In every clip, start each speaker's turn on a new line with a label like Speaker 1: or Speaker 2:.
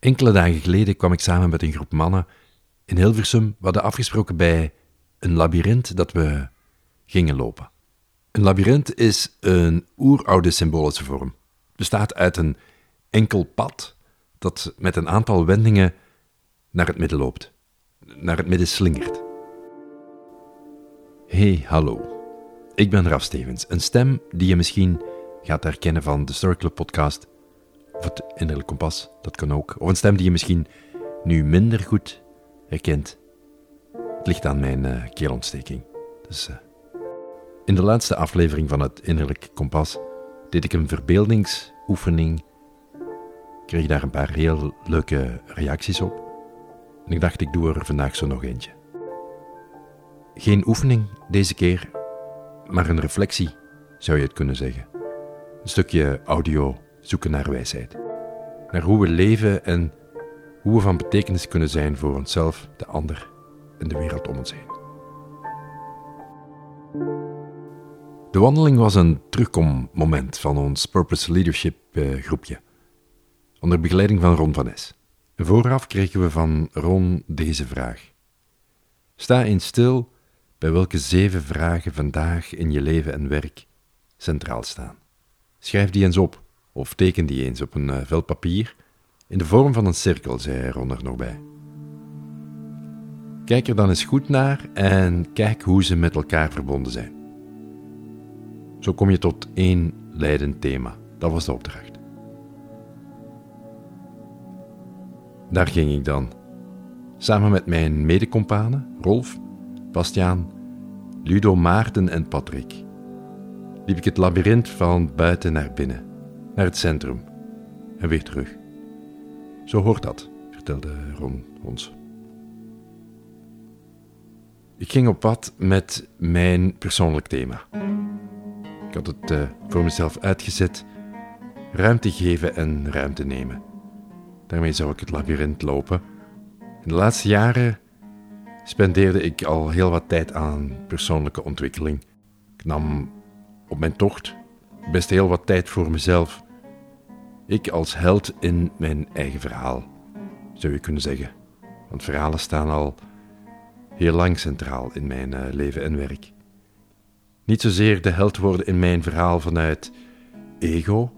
Speaker 1: Enkele dagen geleden kwam ik samen met een groep mannen in Hilversum. We hadden afgesproken bij een labyrint dat we gingen lopen. Een labyrint is een oeroude symbolische vorm. Bestaat uit een enkel pad dat met een aantal wendingen naar het midden loopt, naar het midden slingert. Hey, hallo. Ik ben Raf Stevens, een stem die je misschien gaat herkennen van de Story Club podcast of het innerlijk kompas, dat kan ook. Of een stem die je misschien nu minder goed herkent. Het ligt aan mijn uh, keelontsteking. Dus, uh, in de laatste aflevering van het innerlijk kompas deed ik een verbeeldingsoefening. Kreeg daar een paar heel leuke reacties op. En ik dacht, ik doe er vandaag zo nog eentje. Geen oefening deze keer, maar een reflectie, zou je het kunnen zeggen. Een stukje audio zoeken naar wijsheid. Naar hoe we leven en hoe we van betekenis kunnen zijn voor onszelf, de ander en de wereld om ons heen. De wandeling was een terugkommoment van ons Purpose Leadership eh, groepje, onder begeleiding van Ron van Es. Vooraf kregen we van Ron deze vraag. Sta eens stil bij welke zeven vragen vandaag in je leven en werk centraal staan. Schrijf die eens op of teken die eens op een uh, vel papier in de vorm van een cirkel, zei Ron er nog bij. Kijk er dan eens goed naar en kijk hoe ze met elkaar verbonden zijn. Zo kom je tot één leidend thema. Dat was de opdracht. Daar ging ik dan. Samen met mijn medecompanen, Rolf, Bastiaan, Ludo, Maarten en Patrick, liep ik het labyrint van buiten naar binnen naar het centrum en weer terug. Zo hoort dat, vertelde Ron ons. Ik ging op pad met mijn persoonlijk thema. Ik had het uh, voor mezelf uitgezet: ruimte geven en ruimte nemen. Daarmee zou ik het labyrint lopen. In de laatste jaren spendeerde ik al heel wat tijd aan persoonlijke ontwikkeling. Ik nam op mijn tocht best heel wat tijd voor mezelf. Ik als held in mijn eigen verhaal, zou je kunnen zeggen. Want verhalen staan al heel lang centraal in mijn uh, leven en werk. Niet zozeer de held worden in mijn verhaal vanuit ego,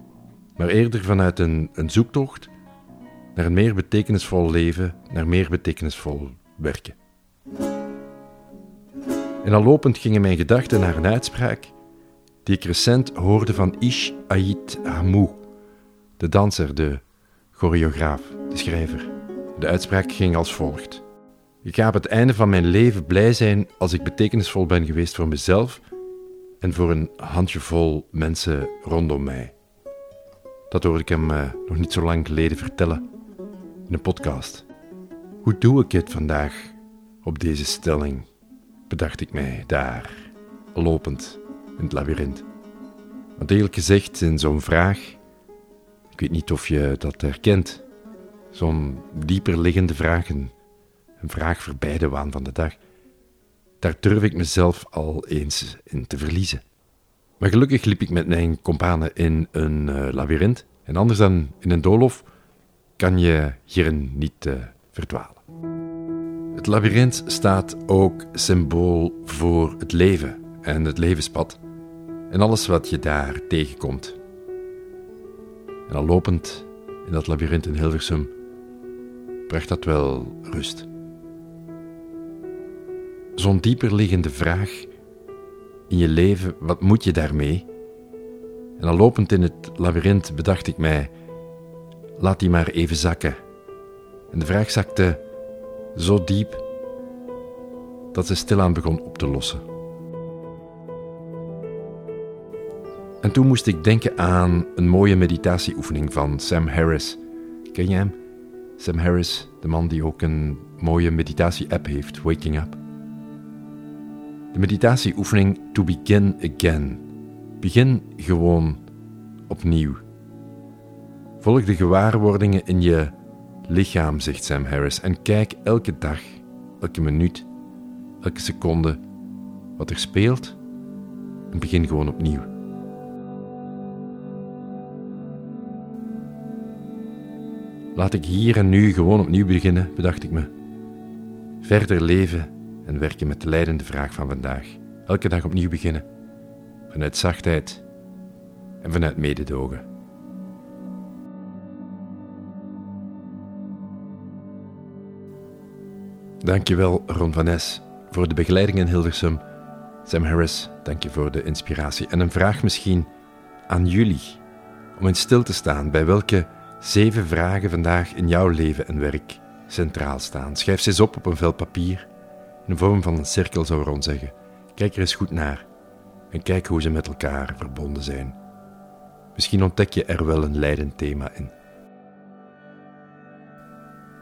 Speaker 1: maar eerder vanuit een, een zoektocht naar een meer betekenisvol leven, naar meer betekenisvol werken. En al lopend gingen mijn gedachten naar een uitspraak die ik recent hoorde van Ish Ait Hamou, de danser, de choreograaf, de schrijver. De uitspraak ging als volgt. Ik ga op het einde van mijn leven blij zijn als ik betekenisvol ben geweest voor mezelf en voor een handjevol mensen rondom mij. Dat hoorde ik hem uh, nog niet zo lang geleden vertellen in een podcast. Hoe doe ik het vandaag op deze stelling? Bedacht ik mij daar, lopend in het labyrint. Want eerlijk gezegd, in zo'n vraag weet niet of je dat herkent. Zo'n dieper liggende vraag, een, vraag voorbij de waan van de dag. Daar durf ik mezelf al eens in te verliezen. Maar gelukkig liep ik met mijn kompanen in een uh, labyrint. En anders dan in een doolhof kan je hierin niet uh, verdwalen. Het labyrint staat ook symbool voor het leven en het levenspad. En alles wat je daar tegenkomt. En al lopend in dat labyrint in Hilversum bracht dat wel rust. Zo'n dieper liggende vraag in je leven, wat moet je daarmee? En al lopend in het labyrint bedacht ik mij, laat die maar even zakken. En de vraag zakte zo diep dat ze stilaan begon op te lossen. En toen moest ik denken aan een mooie meditatieoefening van Sam Harris. Ken je hem? Sam Harris, de man die ook een mooie meditatie-app heeft, Waking Up. De meditatieoefening To Begin Again. Begin gewoon opnieuw. Volg de gewaarwordingen in je lichaam, zegt Sam Harris, en kijk elke dag, elke minuut, elke seconde wat er speelt en begin gewoon opnieuw. Laat ik hier en nu gewoon opnieuw beginnen, bedacht ik me. Verder leven en werken met de leidende vraag van vandaag. Elke dag opnieuw beginnen. Vanuit zachtheid en vanuit mededogen. Dankjewel Ron van Nes voor de begeleiding in Hilversum. Sam Harris, dank je voor de inspiratie. En een vraag misschien aan jullie. Om in stil te staan bij welke zeven vragen vandaag in jouw leven en werk centraal staan. Schrijf ze eens op op een vel papier. In de vorm van een cirkel zou Ron zeggen. Kijk er eens goed naar. En kijk hoe ze met elkaar verbonden zijn. Misschien ontdek je er wel een leidend thema in.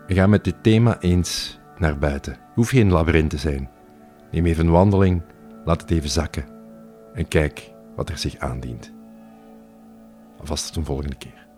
Speaker 1: We gaan met dit thema eens naar buiten. Hoef geen labyrint te zijn. Neem even een wandeling, laat het even zakken en kijk wat er zich aandient. Alvast tot een volgende keer.